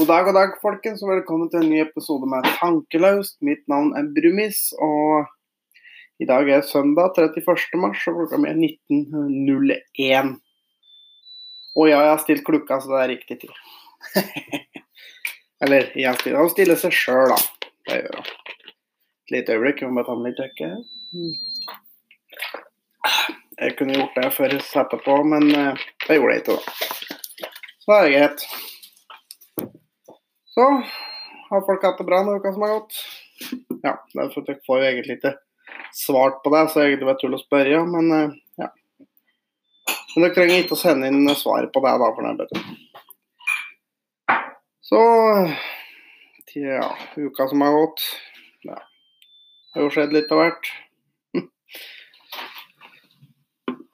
God dag, god dag, folkens, og velkommen til en ny episode med Tankelaust. Mitt navn er Brumis, og i dag er søndag 31. mars, og klokka mi er 19.01. Og ja, jeg har stilt klokka, så det er riktig tid. Eller, jeg stiller, han stiller seg sjøl, da. Det gjør han. Et lite øyeblikk, jeg må bare ta med litt tøkke. Jeg kunne gjort det før jeg satte på, men eh, det gjorde jeg ikke, da. Så det er greit. Så har folk hatt det bra denne uka som har gått? Ja, det er for at jeg får jo egentlig ikke svart på det, så egentlig var det tull å spørre, men eh, ja. Men dere trenger ikke å sende inn svaret på det, da, for det er bedre. Så ja, uka som har gått Ja, det har jo skjedd litt av hvert.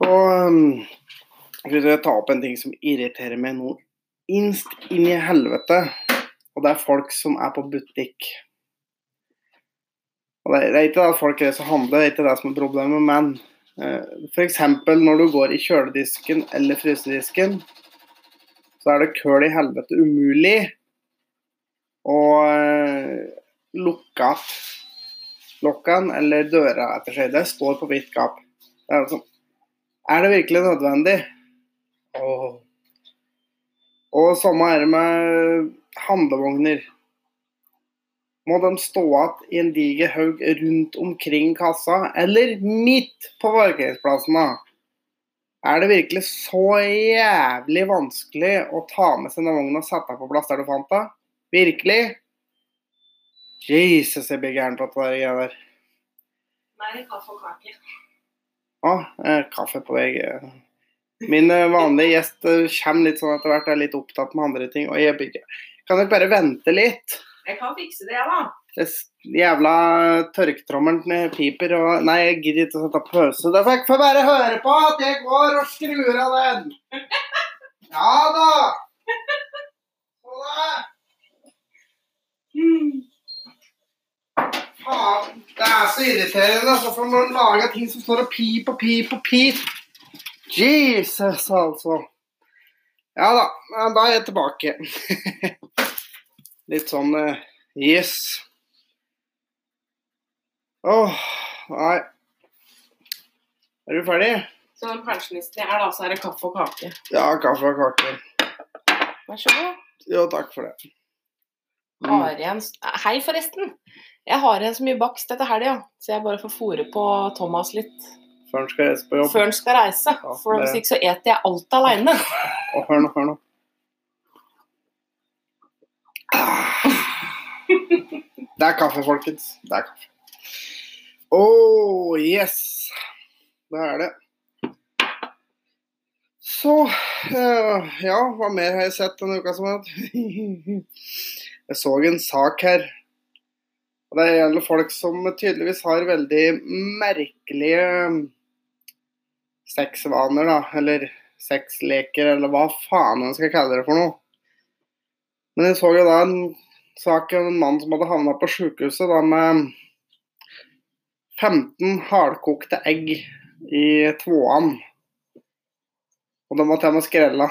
Og skal jeg ta opp en ting som irriterer meg noe innst inn i helvete. Og det er folk som er på butikk. Og det, er ikke at folk reiser og handler, det er ikke det som er problemet, men eh, f.eks. når du går i kjøledisken eller frysedisken, så er det køl i helvete umulig å eh, lukke lokkene eller døra etter seg. Det står på vidt gap. Det er, liksom, er det virkelig nødvendig? Åh. Og samme er det med handlevogner. Må de stå igjen i en diger haug rundt omkring kassa, eller midt på parkeringsplassen? Er det virkelig så jævlig vanskelig å ta med seg den vogna og sette deg på plass der du fant den? Virkelig? Jesus, jeg blir gæren på det der. der. Nei, kaffe og kake. Å, ah, kaffe på vei. Min eh, vanlige gjest eh, kommer litt sånn etter hvert, er litt opptatt med andre ting. Og jeg blir Kan dere bare vente litt? Jeg kan fikse det, jeg, da. Det jævla tørketrommelen med piper og Nei, jeg gidder ikke å sette opp pause. Da får jeg bare høre på at jeg går og skrur av den. Ja da. Da. Faen, det er så irriterende. Altså, for når man lager ting som står og pip og pip og pip. Jesus, altså. Ja da, da er jeg tilbake. Litt sånn uh, yes. Åh, nei. Er du ferdig? Så den pensjonisten jeg er, da, så er det kaffe og kake. Ja, kaffe og kake. Vær så god. Jo, takk for det. Mm. Har igjen Hei, forresten. Jeg har igjen så mye bakst etter helga, så jeg bare får fòre på Thomas litt Før han skal reise på jobb. før han skal reise. Ja, For hvis ikke så eter jeg alt aleine. Og hør nå, hør nå. Det er kaffe, folkens. Det er kaffe. Oh, yes. Det er det. Så eh, Ja, hva mer har jeg sett denne uka som har vært? Jeg så en sak her. Og Det gjelder folk som tydeligvis har veldig merkelige sexvaner, da. Eller sexleker, eller hva faen en skal kalle det for noe. Men jeg så jo da en sak om en mann som hadde havna på sjukehuset med 15 hardkokte egg i tvåan. Og de var til og med skrella.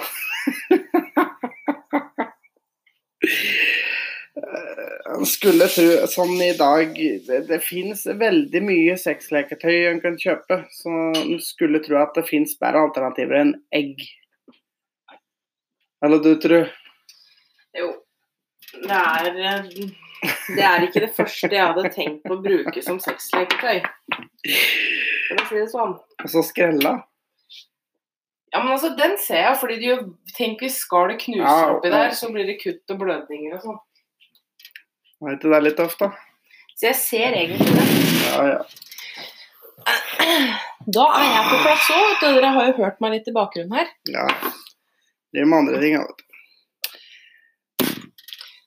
En skulle tro sånn i dag Det, det fins veldig mye sexleketøy en kan kjøpe, så en skulle tro at det fins bedre alternativer enn egg. Eller du tror? Jo. Det er Det er ikke det første jeg hadde tenkt på å bruke som sexleketøy. For å si det sånn. Og så skrella? Ja, men altså, den ser jeg, fordi du, tenk hvis skallet knuser Ja, oppi der, så blir det kutt og blødninger og sånn. Er ikke det litt tøft, da? Så jeg ser egentlig det. Ja, ja. Da er jeg på plass òg, vet du. Dere har jo hørt meg litt i bakgrunnen her. ja. Det er med andre ting, ja, vet du.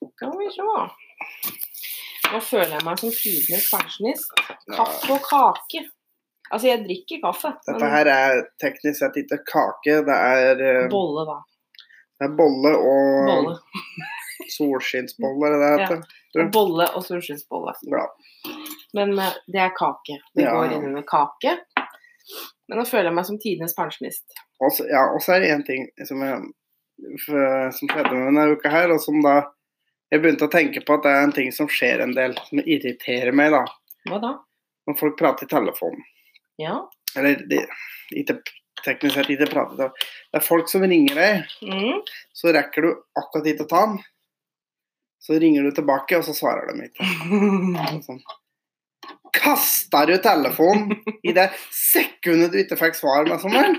Skal vi se. Nå føler jeg meg som tidenes pensjonist. Kaffe og kake. Altså, jeg drikker kaffe. Dette Men her er teknisk sett ikke kake, det er, uh... bolle, da. det er bolle og Bolle. solskinnsbolle, er det det heter. Du? Bolle og solskinnsbolle. Men eh, det er kake. Det Ja. går inn under kake. Men nå føler jeg meg som tidenes pensjonist. Også, ja, og så er det én ting som, jeg, som skjedde med denne uka her, og som da Jeg begynte å tenke på at det er en ting som skjer en del, som irriterer meg, da. Hva da? Når folk prater i telefonen. Ja. Eller de, ikke, teknisk sett ikke prater. Det er folk som ringer deg, Mm. så rekker du akkurat ikke å ta den. Så ringer du tilbake, og så svarer de ikke. Sånn. Kasta du telefonen i det sekundet du ikke fikk svar med sommeren?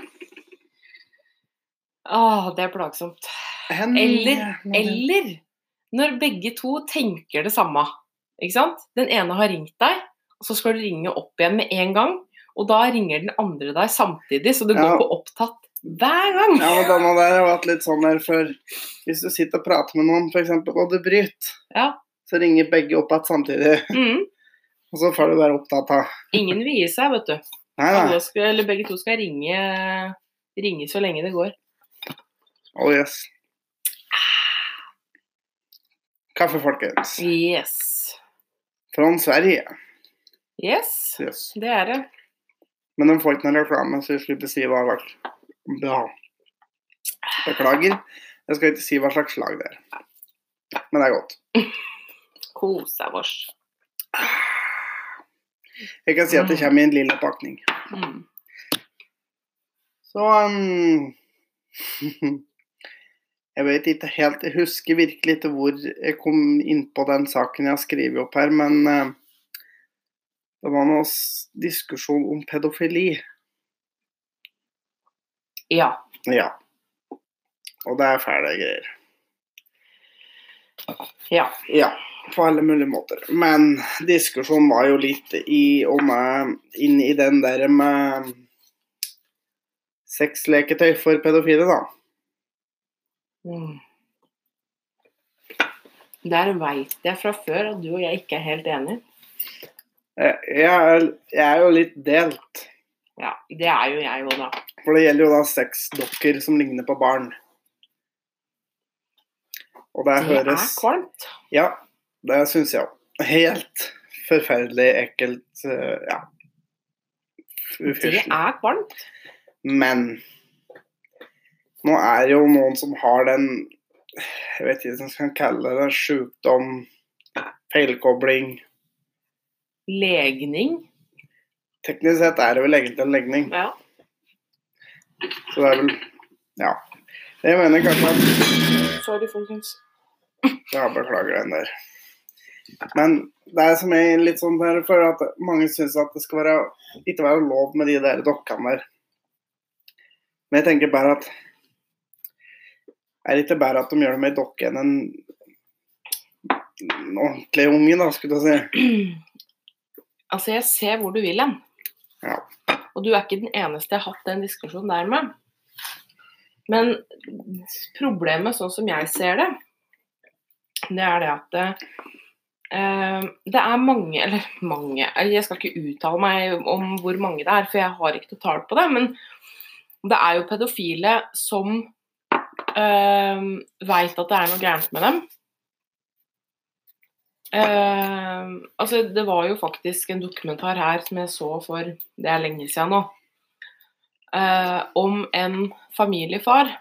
Åh, det er plagsomt. Eller, eller når begge to tenker det samme. Ikke sant? Den ene har ringt deg, og så skal du ringe opp igjen med en gang. Og da ringer den andre deg samtidig, så det går Ja. på opptatt hver gang. Ja, men denne der har vært litt sånn der før. Hvis du sitter og prater med noen, f.eks., og du bryter, Ja. så ringer begge opp igjen samtidig. Mm. Og så får du være opptatt av Ingen vil gi seg, vet du. Nei, nei. Skal, eller begge to skal ringe, ringe så lenge det går. Oh yes. Kaffe, folkens. Yes. Fra Sverige. Yes, Yes. det er det. Men de får ikke noen reklame, så vi slipper å si hva slags ja. Beklager. Jeg skal ikke si hva slags slag det er. Men det er godt. Kosa vårs. Jeg kan si at det kommer i en lilla pakning. Mm. Så um, Jeg vet ikke helt Jeg husker virkelig ikke hvor jeg kom inn på den saken jeg har skrevet opp her, men uh, det var noe diskusjon om pedofili. Ja. Ja. Og det er fæle greier. Ja. Ja, på alle mulige måter. Men diskusjonen var jo litt i og med inn i den der med sexleketøy for pedofile, da. Mm. Der veit jeg fra før at du og jeg ikke er helt enige. Jeg, jeg, er, jeg er jo litt delt. Ja, det er jo jeg òg, da. For det gjelder jo da sexdokker som ligner på barn. Og det, Det er kvalmt. Ja, det syns jeg òg. Helt forferdelig ekkelt. Ja. Ufyrselig. Det er kvalmt. Men nå er det jo noen som har den Jeg vet ikke hva man skal kalle det. Sjukdom, feilkobling. Legning. Teknisk sett er det vel egentlig en legning. Ja. Så det er vel Ja. Jeg mener kanskje at Sorry, folkens. Ja, beklager den der. Men det er som jeg litt sånn der for at mange syns at det skal være ikke være lov med de der dokkene der. Men jeg tenker bare at Er det ikke bare at de gjør det med ei dokke enn en, en ordentlig unge, da, skulle du si. Altså, jeg ser hvor du vil hen. Ja. Og du er ikke den eneste jeg har hatt den diskusjonen der med. Men problemet, sånn som jeg ser det, det er det at eh, det er mange, eller mange Jeg skal ikke uttale meg om hvor mange det er, for jeg har ikke noe tall på det. Men det er jo pedofile som eh, veit at det er noe gærent med dem. Eh, altså, det var jo faktisk en dokumentar her som jeg så for Det er lenge siden nå. eh, om en familiefar.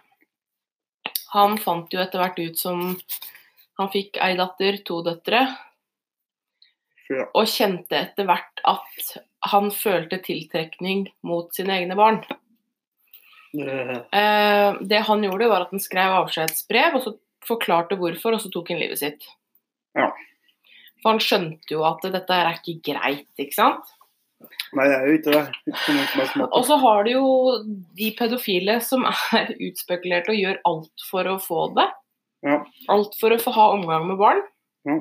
Han fant jo etter hvert ut som Han fikk ei datter, to døtre, og kjente etter hvert at han følte tiltrekning mot sine egne barn. Eh, det han gjorde, var at han skrev avskjedsbrev, og så forklarte hvorfor, og så tok han livet sitt. Ja. For han skjønte jo at dette er ikke greit, ikke sant? Nei, jeg er jo ikke det. Og så har du jo de pedofile som er utspekulerte og gjør alt for å få det. Ja. Alt for å få ha omgang med barn. Ja.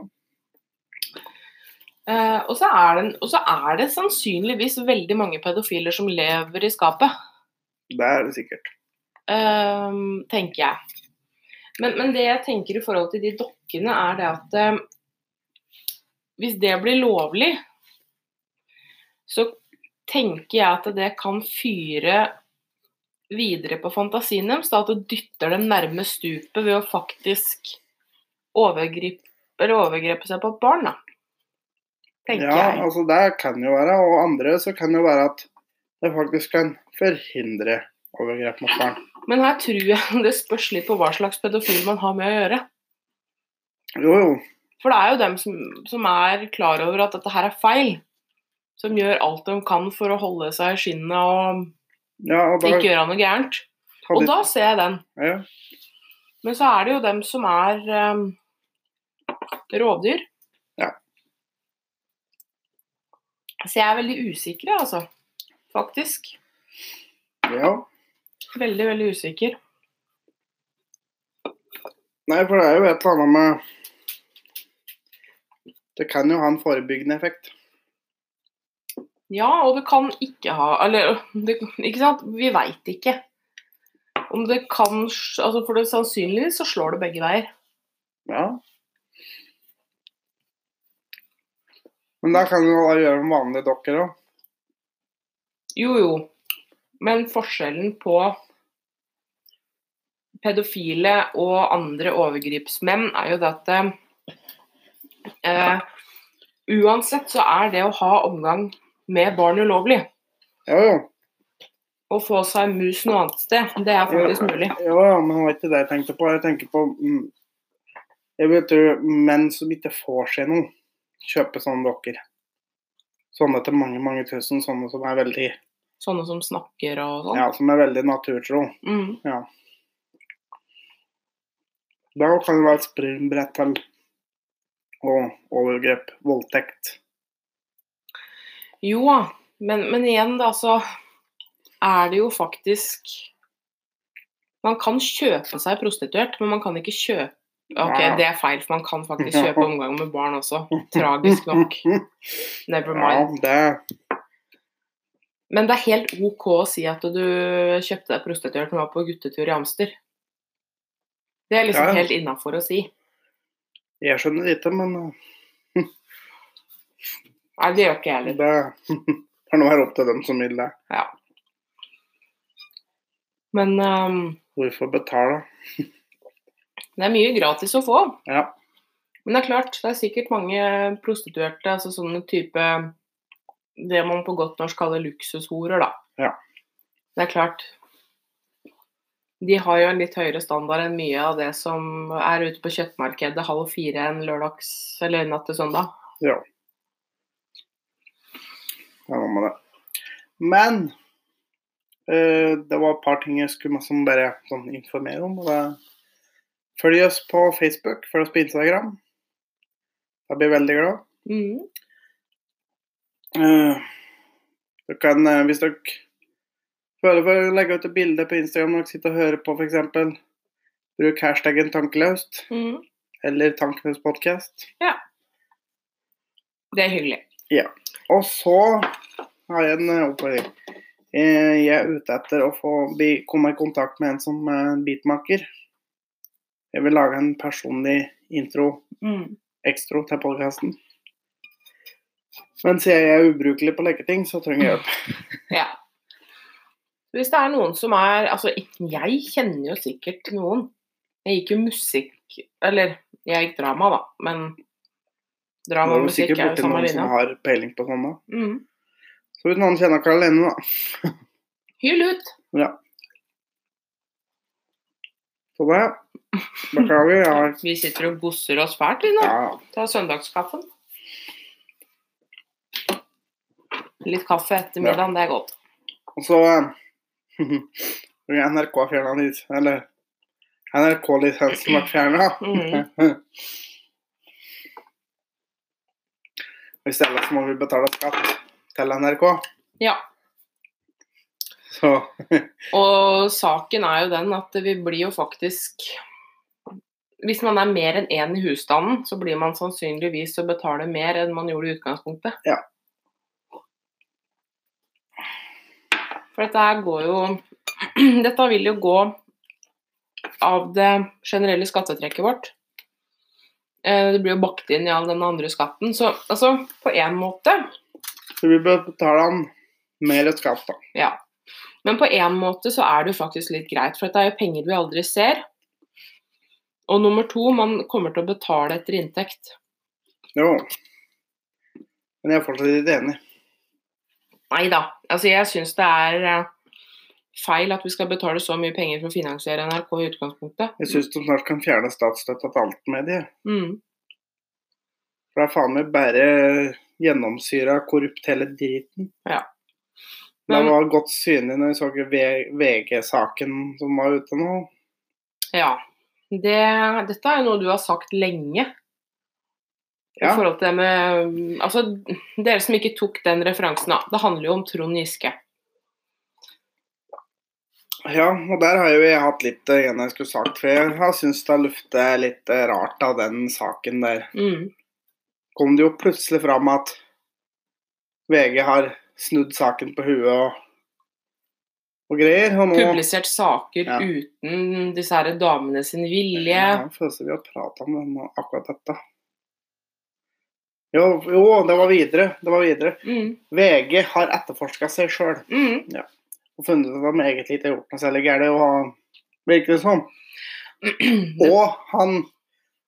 Uh, og, så er det, og så er det sannsynligvis veldig mange pedofiler som lever i skapet. Det er det sikkert. Uh, tenker jeg. Men, men det jeg tenker i forhold til de dokkene, er det at eh, hvis det blir lovlig, så tenker jeg at det kan fyre videre på fantasien deres. At du dytter dem nærme stupet ved å faktisk overgripe, eller overgrepe seg på et barn. da. Ja, jeg. altså det kan jo være. Og andre så kan jo være at det faktisk kan forhindre overgrep mot barn. Men her tror jeg det spørs litt på hva slags pedofil man har med å gjøre. Jo, jo. For det er jo dem som, som er klar over at dette her er feil. Som gjør alt de kan for å holde seg i skinnet og Ja, og da, ikke gjøre noe gærent. Og da ser jeg den. ja, Men så er det jo dem som er um, rovdyr. Ja. Så jeg er veldig usikker, altså. Faktisk. ja. Veldig, veldig usikker. Nei, for det er jo et eller annet med Det kan jo ha en forebyggende effekt. Ja, og det kan ikke ha Eller, det, ikke sant? Vi veit ikke. Om det kan altså For det sannsynligvis så slår det begge veier. Ja. Men da kan du jo da gjøre med vanlige dokker òg. Jo, jo. Men forskjellen på pedofile og andre overgripsmenn er jo det at eh, Uansett så er det å ha omgang med barn ulovlig. Ja, ja. Å få seg mus noe annet sted, det er faktisk mulig. Ja, ja, men det var ikke det jeg tenkte på. Jeg tenker på mm, Jeg vet menn som ikke får seg noe, kjøper sånne dokker. Sånne til mange, mange tusen. Sånne som er veldig, Sånne som snakker og sånn. ja, som er veldig naturtro. Mm. Ja. Da kan det være et springbrett til og overgrep, voldtekt. Jo da, men, men igjen da, så er det jo faktisk Man kan kjøpe seg prostituert, men man kan ikke kjøpe Ok, det er feil, for man kan faktisk kjøpe omgang med barn også. Tragisk nok. Never mind. Men det er helt OK å si at du kjøpte deg prostituert når du var på guttetur i Amster. Det er liksom helt innafor å si. Jeg skjønner ikke, men uh, Nei, det gjør ikke jeg heller. det får nå være opp til dem som vil det. Ja. Men um, Hvorfor betale? det er mye gratis å få. Ja. Men det er klart, det er sikkert mange prostituerte, altså sånne type Det man på godt norsk kaller luksushorer, da. Ja. Det er klart. De har jo en litt høyere standard enn mye av det som er ute på kjøttmarkedet halv fire en lørdags eller natt til søndag. ja. Det var med det. Men eh, det var et par ting jeg skulle som bare sånn informere om. det Følg oss på Facebook, følg oss på Instagram. Jeg blir veldig glad. Mm. Uh, dere kan, eh, hvis dere for å legge ut et bilde på Instagram når dere sitter og hører på f.eks., bruk hashtaggen tankeløst mm. eller tankeløst podcast. Det er hyggelig. Og så har jeg en eh, oppfordring. Eh, Jeg er ute etter å få komme i kontakt med en som er beatmaker. Jeg vil lage en personlig intro, mm. ekstro, til podkasten. Men siden jeg er ubrukelig på leketing, så trenger jeg hjelp. Ja. Hvis det er noen som er Altså, jeg kjenner jo sikkert noen. Jeg gikk jo musikk Eller, jeg gikk drama, da, men drama er og samme musikk Du er jo borti noen som har peiling på sånn, da. Mm. Så hvis noen kjenner Karolene, da. Hyl ut. Ja. Så det Beklager. Jeg har Vi sitter og gosser oss fælt, vi nå. ja, Ta søndagskaffen. Litt kaffe etter middagen, det er godt. Og så eh, NRK fjerna litt Eller NRK-lisensen ble fjerna. Mhm. I stedet så må vi betale skatt til NRK. Ja. Så Og saken er jo den at vi blir jo faktisk Hvis man er mer enn én i husstanden, så blir man sannsynligvis å betale mer enn man gjorde i utgangspunktet. Ja. For dette går jo Dette vil jo gå av det generelle skattetrekket vårt. Eh, Det blir jo bakt inn i all den andre skatten. Så altså, på én måte så vi bør betale han mer skatt, da. Ja. Men på en måte så er det jo faktisk litt greit, for dette er jo penger vi aldri ser. Og nummer to, man kommer til å betale etter inntekt. Jo. Men jeg er fortsatt litt enig. Nei da. Altså, jeg syns det er eh, feil at vi skal betale så mye penger for å finansiere NRK i utgangspunktet. Jeg syns de snart kan fjerne statsstøtta til alt medie. Mm. For det er faen meg bare gjennomsyra korrupt hele driten. Ja. det var godt synlig når vi så VG-saken som var ute nå. Ja. Det, dette er noe du har sagt lenge. I forhold til det med Altså, dere som ikke tok den referansen, da. Det handler jo om Trond Giske. Ja, og der har jo jeg hatt litt eh, igjen jeg skulle sagt, for jeg har syntes det har luftet litt eh, rart av den saken der. Mm. Kom det jo plutselig fram at VG har snudd saken på huet og, og greier. Og nå Publisert saker Ja. uten disse her damene sin vilje. Ja, jeg føler vi har prata om akkurat dette. Jo, jo, det var videre. Det var videre. Mm. VG har etterforska seg sjøl Mm. og funnet ut at de egentlig ikke har gjort noe særlig galt. Virker det som. Og han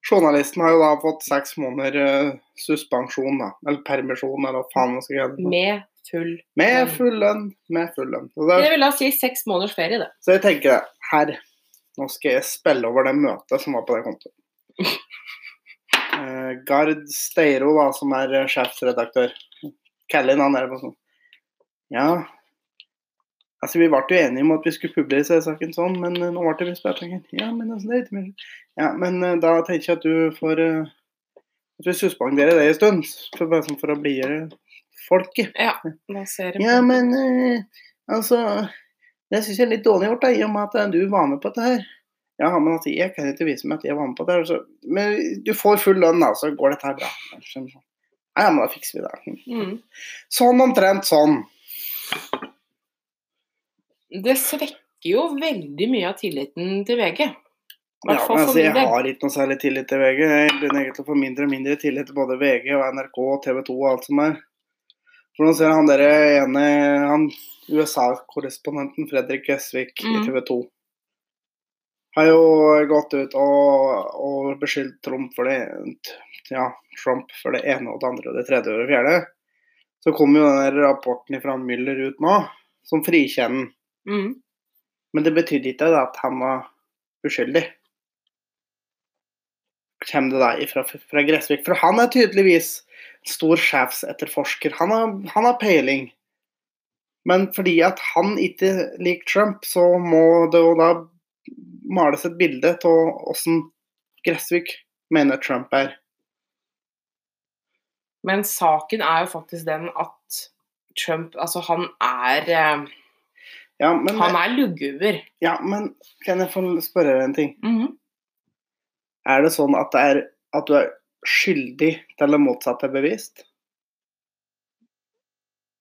journalisten har jo da fått seks måneder eh, suspensjon, da. Eller permisjon, eller hva faen man skal kalle. Med full Med full lønn. Med full lønn. Det, Det vil da si seks måneders ferie, det. så jeg tenker her Nå skal jeg spille over det møtet som var på det kontoet. Eh, Gard Steiro, da, som er eh, sjefsredaktør. Callin, han er på sånn Ja, altså vi ble jo enige om at vi skulle publisere saken sånn, men eh, nå ble det visst bare Ja, men altså, det er ikke mer Ja, men da tenker jeg at du får At vi suspenderer det en stund, for, bare sånn for å blidgjøre folket. Ja, nå ser jeg Ja, men altså Det syns jeg er litt dårlig gjort, da, i og med at du var med på dette her. Ja, men at jeg kan ikke vise meg at jeg var med på det. Så, men du får full lønn, da, så går dette her bra. Ja, men da fikser vi det. mm. Sånn omtrent sånn. Det svekker jo veldig mye av tilliten til VG. I Ja, men altså, jeg har ikke noe særlig tillit til VG. Jeg begynner egentlig å få mindre og mindre tillit til både VG og NRK og TV 2 og alt som er. For nå ser jeg han der ene han USA-korrespondenten Fredrik Gressvik i Mm. TV 2 har jo gått ut og, og beskyldt Trump for det ja, Trump for det ene og det andre og det tredje og det fjerde. Så kom jo den der rapporten fra Müller ut nå, som frikjenner. Mm. Men det betydde ikke at han var uskyldig. Kommer det da ifra, fra Gressvik? For han er tydeligvis stor sjefsetterforsker. Han har, han har peiling. Men fordi at han ikke liker Trump, så må det jo da males et bilde av åssen Gressvik mener Trump er. Men saken er jo faktisk den at Trump Altså, han er eh, Ja, men, Han er lugguber. ja, men kan jeg få spørre deg en ting? Mhm. Er det sånn at, det er, at du er skyldig til det motsatte er bevist?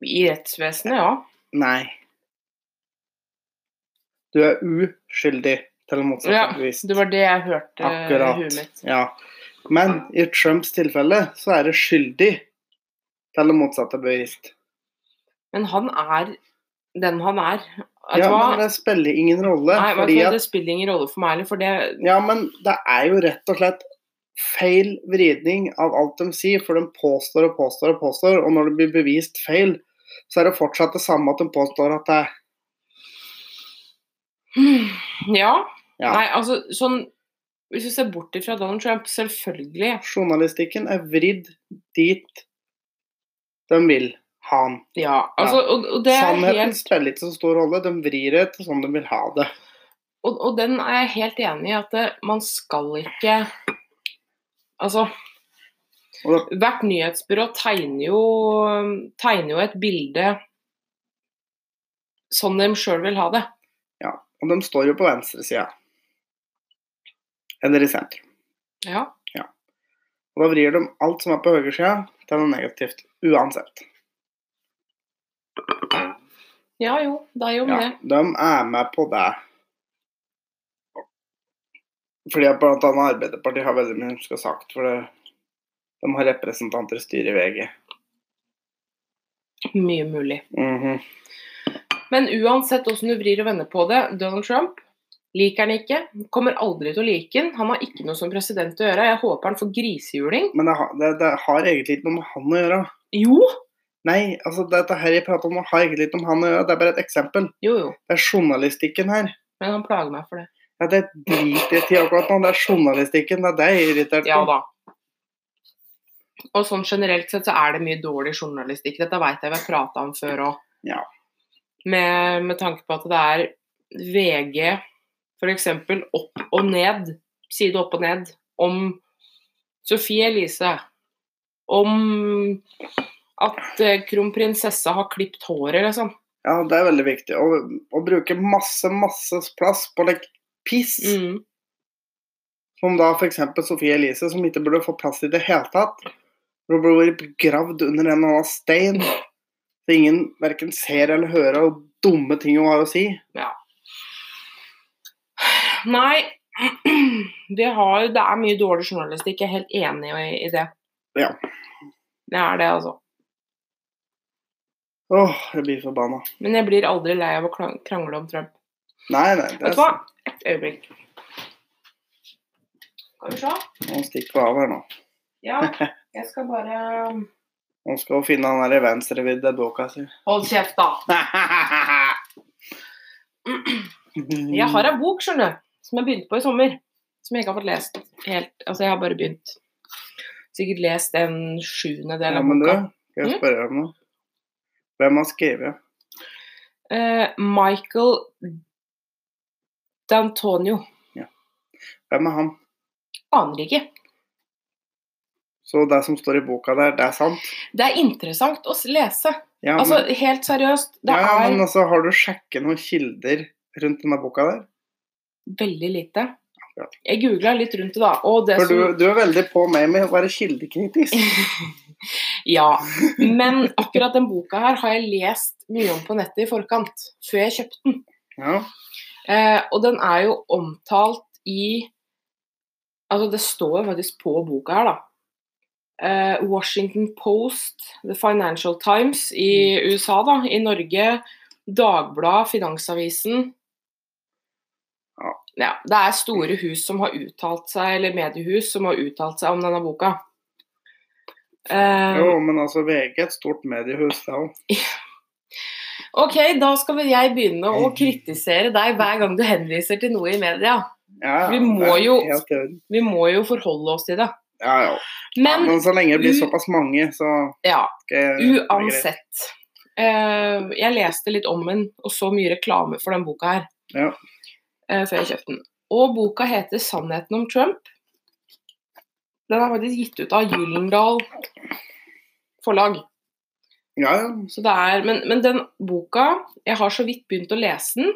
I rettsvesenet, ja. Nei. Du er uskyldig til motsatt ja. bevist. Det var det jeg hørte i Akkurat. huet mitt. Ja. Men i Trumps tilfelle så er det skyldig til det motsatte bevist. Men han er den han er. Ja, men det spiller ingen rolle. Nei, fordi at, det spiller ingen rolle for meg heller, for det ja, men det er jo rett og slett feil vridning av alt de sier, for de påstår og påstår og påstår, og når det blir bevist feil, så er det fortsatt det samme at de påstår at det er Ja. Ja. Nei, altså sånn Hvis du ser bort ifra Donald Trump, selvfølgelig. Journalistikken er vridd dit de vil ha den. Ja, altså, og, og det er Sannheten helt spiller ikke så stor rolle, de vrir det til sånn de vil ha det. og, og den er jeg helt enig i at det, man skal ikke Altså Hvert nyhetsbyrå tegner jo, tegner jo et bilde sånn de sjøl vil ha det. Ja, Og de står jo på venstresida. Eller i sentrum. Ja. Og da vrir de alt som er på høyresida, til noe negativt. Uansett. ja jo, det er jo Ja, de er med på det. Fordi at annet Arbeiderpartiet har veldig mye de skal sagt. For det, de har representanter i styret i VG. Mye mulig. Mhm. Men uansett hvordan du vrir og vender på det, Donald Trump liker han ikke. Kommer aldri til å like han. Han har ikke noe som president å gjøre. Jeg håper han får grisehjuling. Men det har, det, det har egentlig ikke noe med han å gjøre. Jo, Nei, altså dette her jeg prater om, har egentlig ikke med han å gjøre. Det er bare et eksempel. Jo, jo. Det er journalistikken her. Men han plager meg for det. Ja, Det driter jeg i akkurat nå. Det er journalistikken. Det er det jeg er irritert Ja da. Og sånn generelt sett så er det mye dårlig journalistikk. Dette veit jeg vi har prata om før òg. Ja. Med, med tanke på at det er VG f.eks. opp og ned, side opp og ned, om Sophie Elise. Om at eh, kronprinsessa har klipt håret, liksom. Ja, det er veldig viktig. Å, å bruke masse, masse plass på like, piss. Mm. Som da f.eks. Sofie Elise, som ikke burde få plass i det hele tatt. Hun burde vært begravd under en eller annen stein. Så ingen verken ser eller hører og dumme ting hun har å si. Nei, det, har, det er mye dårlig journalistikk. Jeg er helt enig i, i det. Ja. Det er det, altså. Åh, jeg blir forbanna. Men jeg blir aldri lei av å krangle om Trump. Nei, nei. Det Vet du hva? Et øyeblikk. Skal vi se. Nå stikker av her nå. Ja, jeg skal bare Nå skal hun finne den der venstrevidde boka si. Hold kjeft, da. Jeg har en bok, skjønner du, som jeg begynte på i sommer. Som jeg ikke har fått lest helt. Altså, jeg har bare begynt. Sikkert lest en sjuende del Ja, av men du, boka. skal jeg Mm. spørre om noe? Hvem har skrevet? Uh, Michael D'Antonio. Hvem er han? Aner ikke. Så det som står i boka der, det er sant? Det er interessant å lese. Ja, Altså, helt seriøst. Det ja, er... men altså, har du sjekket noen kilder rundt denne boka der? Veldig lite. Jeg googla litt rundt det, da. Det For du, du er veldig på meg med å være kildekritisk. Ja. Men akkurat den boka her har jeg lest mye om på nettet i forkant. Før jeg kjøpte den. Ja, Eh, og den er jo omtalt i Altså, det står jo faktisk på boka her, da. Eh, Washington Post, The Financial Times i USA, da. I Norge Dagbladet, Finansavisen. Ja. Det er store hus som har uttalt seg, eller mediehus som har uttalt seg om denne boka. Uh, jo, men altså VG er et stort mediehus, det òg. ok, da skal vel jeg begynne å kritisere deg hver gang du henviser til noe i media. Ja, ja, Vi må jo-. Vi må jo forholde oss til det. Ja, ja. Men Men så lenge det blir såpass mange, så ja, jeg uansett. Uh, jeg leste litt om den og så mye reklame for den boka her Ja. Eh, før jeg kjøpte den. Og boka heter 'Sannheten om Trump'. Den er faktisk gitt ut av Gyllendal forlag. Ja, ja. Så det er, men, men den boka Jeg har så vidt begynt å lese den,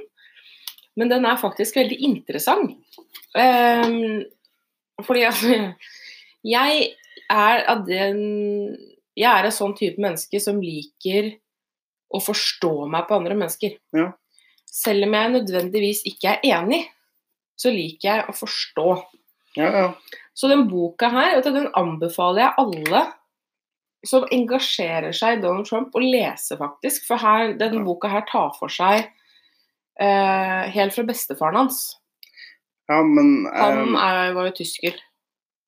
men den er faktisk veldig interessant. Um, fordi altså Jeg er av den Jeg er en sånn type menneske som liker å forstå meg på andre mennesker. Ja. Selv om jeg nødvendigvis ikke er enig, så liker jeg å forstå. ja, ja. Så den boka her, den anbefaler jeg alle som engasjerer seg i Donald Trump, å lese, faktisk. For her, den boka her tar for seg eh, helt fra bestefaren hans. ja men Han eh, er, var jo tysker.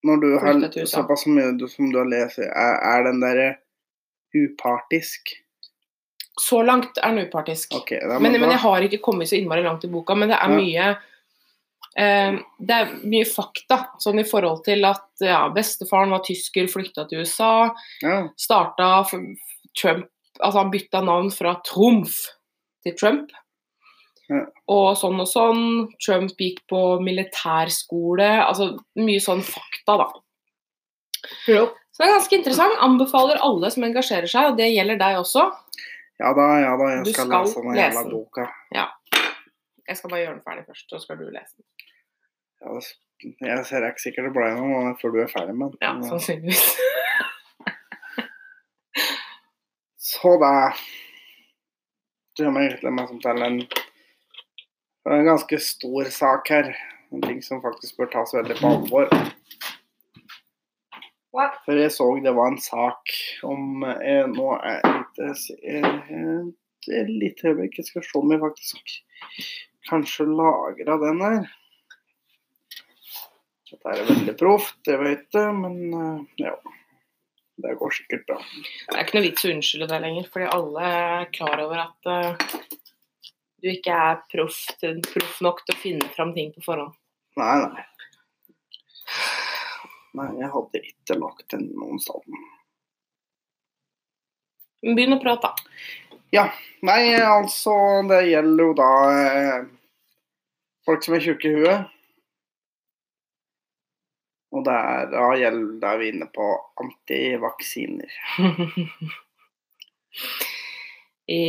når du har såpass mye du- som du har lest, er, er den derre upartisk? Så langt er den upartisk. Okay, da, Men, men da- jeg har ikke kommet så innmari langt i boka, men det er mye eh, Det er mye fakta, sånn i forhold til at ja, bestefaren var tysker, flykta til USA. ja. starta Trump Altså han bytta navn fra Trumf til Trump. Ja. Og sånn og sånn. Trump gikk på militærskole. Altså mye sånn fakta, da. Så det er ganske interessant. Anbefaler alle som engasjerer seg, og det gjelder deg også. Ja da, ja da, jeg skal, skal lese den jævla boka. Ja. Jeg skal bare gjøre den ferdig først, så skal du lese den. Ja, jeg ser ikke sikkert det ble noe før du er ferdig med den. Ja, sannsynligvis. Så da Det gjør meg egentlig meg til en, en ganske stor sak her. En ting som faktisk bør tas veldig på alvor. For jeg så det var en sak om eh, Nå er det litt lite Litt øyeblikk. Jeg skal se om jeg faktisk kanskje lagra den her. Dette er veldig proft, jeg vet det, men eh, ja. Det går sikkert bra. Det er ikke noe vits å unnskylde det lenger, fordi alle er klar over at uh, du ikke er proff, proff nok til å finne fram ting på forhånd. Nei, nei. Nei, jeg hadde ikke lagt den noen sted. Begynn å prate, da. Nei, altså, det gjelder jo da eh, folk som er tjukke i huet. Og det er, da gjelder da vi inne på antivaksiner.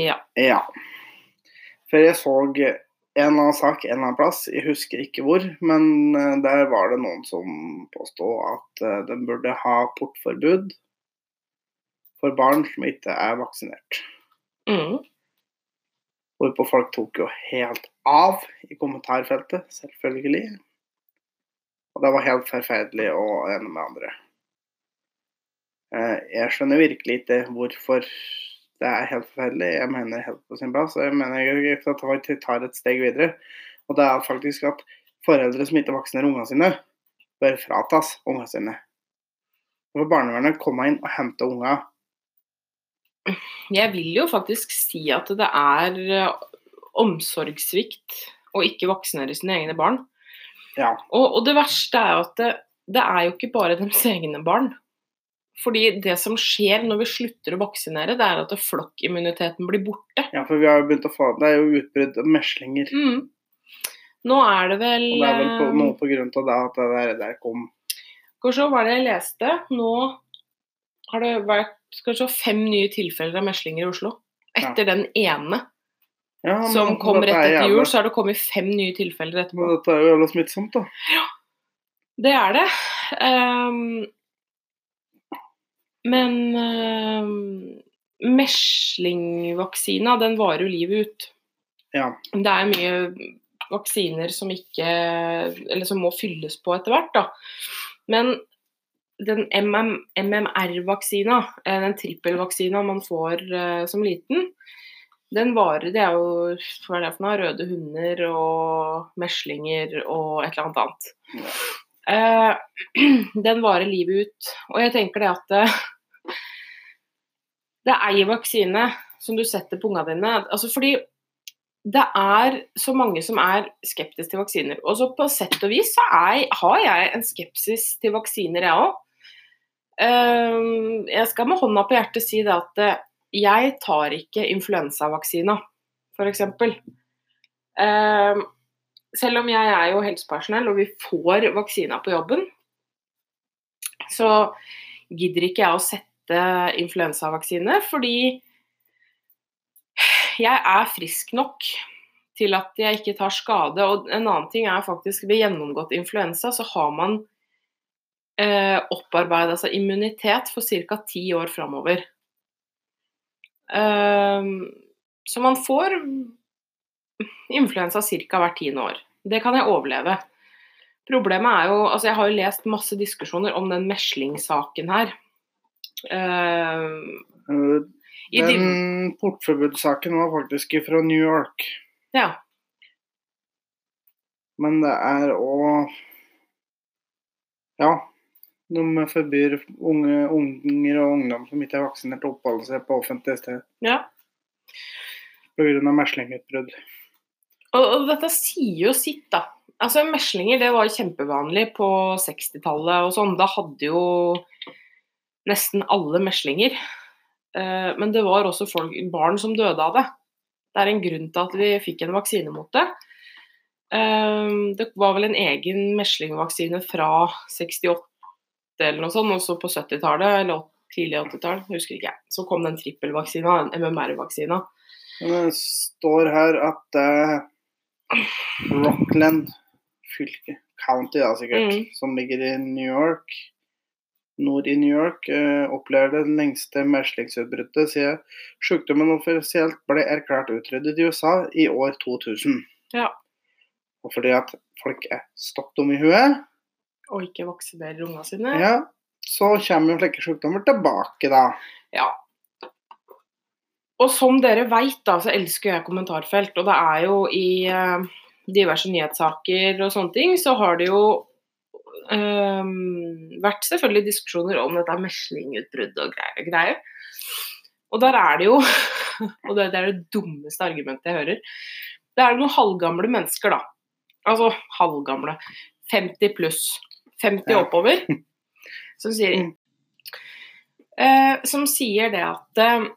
ja. Ja. For jeg så en eller annen sak en eller annen plass, jeg husker ikke hvor, men eh, der var det noen som påstod at eh, den burde ha portforbud for barn som ikke er vaksinert. Mm. Hvorpå folk tok jo helt av i kommentarfeltet, selvfølgelig. Og det var helt forferdelig å ene med andre. Eh, Jeg skjønner virkelig ikke hvorfor det er helt forferdelig. Jeg mener helt på sin plass. Jeg mener jeg at vi tar et steg videre. Og det er faktisk at foreldre som ikke vaksinerer ungene sine, bør fratas ungene sine. Hvorfor for barnevernet komme inn og hente unger. Jeg vil jo faktisk si at det er eh, omsorgssvikt å ikke vaksinere sine egne barn. Ja. Og, og det verste er jo at det, det er jo ikke bare deres egne barn. Fordi det som skjer når vi slutter å vaksinere, det er at flokkimmuniteten blir borte. ja, for vi har jo begynt å få Det er jo utbrudd av meslinger. Mm. Nå er det vel, Og det er vel på, eh, noe på grunn av det at det der, der kom Skal vi se, hva det jeg leste? Nå har det vært skal vi se, fem nye tilfeller av meslinger i Oslo. Etter den ene ja, men som kom rett er etter jul, så har det kommet fem nye tilfeller etterpå. Men dette er jo jævla smittsomt, da. Det er det. Ehm, men uh, meslingvaksina, den varer jo livet ut. Ja. Det er mye vaksiner som ikke Eller som må fylles på etter hvert, da. Men den MM, MMR-vaksina, eh, den trippelvaksina man får uh, som liten, den varer Det er jo hva er det for noe? Røde hunder og meslinger og et eller annet annet. Eh, den varer livet ut. Og jeg tenker det at det er ei vaksine som du setter på ungene dine. Altså fordi det er så mange som er skeptiske til vaksiner. Og så på sett og vis så er, har jeg en skepsis til vaksiner, jeg òg. jeg skal med hånda på hjertet si det at eh, jeg tar ikke influensavaksina, f.eks. Uh, selv om jeg er jo helsepersonell og vi får vaksina på jobben, så gidder ikke jeg å sette influensavaksine, fordi jeg er frisk nok til at jeg ikke tar skade. Og en annen ting er faktisk ved gjennomgått influensa så har man eh, opparbeida seg immunitet for ca. ti år framover. Eh, så man får influensa ca. hvert tiende år. Det kan jeg overleve. Problemet er jo Altså, jeg har jo lest masse diskusjoner om den meslingsaken her. De- Den portforbudssaken var faktisk fra New York. ja. Men det er òg Ja. De forbyr unge, unger og ungdom som ikke er vaksinert, å oppholde seg på offentlige sted ja. pga. meslingutbrudd. Og, og dette sier jo sitt, da. Altså, Meslinger det var kjempevanlig på 60-tallet og sånn. Da hadde jo nesten alle meslinger. Eh, men det var også folk, barn som døde av det. Det er en grunn til at vi fikk en vaksine mot det. Eh, det var vel en egen meslingvaksine fra 68 eller noe sånt, også på 70-tallet eller tidlig 80-tall, husker ikke jeg. Så kom den trippelvaksina, MMR-vaksina. Det står her at uh, Rockland fylke, county da sikkert, Mm. som ligger i New York, nord i New York, opplever det lengste meslingsutbruddet siden sykdommen offisielt ble erklært utryddet i USA i år 2000. Ja. Og fordi at folk er stokk dumme i huet, Og ikke vaksinerer ungene sine. ja, så kommer jo slike sykdommer tilbake da. Ja. Og som dere veit, da, så elsker jeg kommentarfelt. Og det er jo i eh, diverse nyhetssaker og sånne ting, så har det jo øhm, vært selvfølgelig diskusjoner om dette meslingutbrudd og greier. og greier. Og der er det jo Og det, det er det dummeste argumentet jeg hører. Det er noen halvgamle mennesker, da. Altså halvgamle. 50 pluss. 50 Ja. oppover. Som sier eh, Som sier det at uh,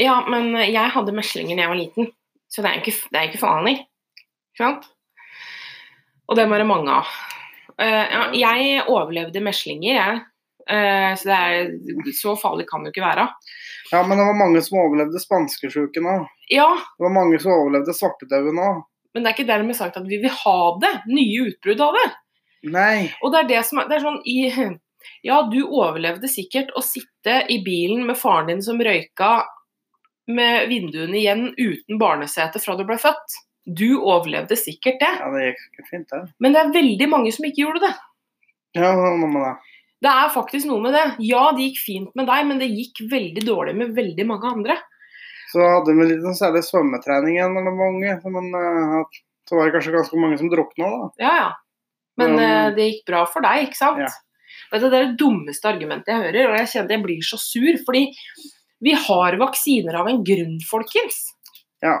Ja, men jeg hadde meslinger da jeg var liten, så det er ikke, det er ikke. Ikke sant? Og det er det mange av. Ja, jeg overlevde meslinger, jeg. Uh, så det er, så farlig kan det jo ikke være. Ja, men det var mange som overlevde spanskesjuken òg. Ja, Det var mange som overlevde svartedauden òg. men det er ikke dermed sagt at vi vil ha det. Nye utbrudd av det. Nei. Og det er det som er, det er sånn i Ja, du overlevde sikkert å sitte i bilen med faren din som røyka med vinduene igjen uten barnesete fra du ble født. Du overlevde sikkert det. Ja, det gikk sikkert fint, det. Men det er veldig mange som ikke gjorde det. Ja, noe med det. Det er faktisk noe med det. Ja, det gikk fint med deg, men det gikk veldig dårlig med veldig mange andre. Så hadde vi litt sånn særlig svømmetrening igjen når vi var unge. Men eh, så var det kanskje ganske mange som drukna da. Ja, ja. Men Um, det gikk bra for deg, ikke sant? ja. Vet du, det er det dummeste argumentet jeg hører, og jeg kjenner jeg blir så sur. Fordi vi har vaksiner av en grunn, folkens. Ja.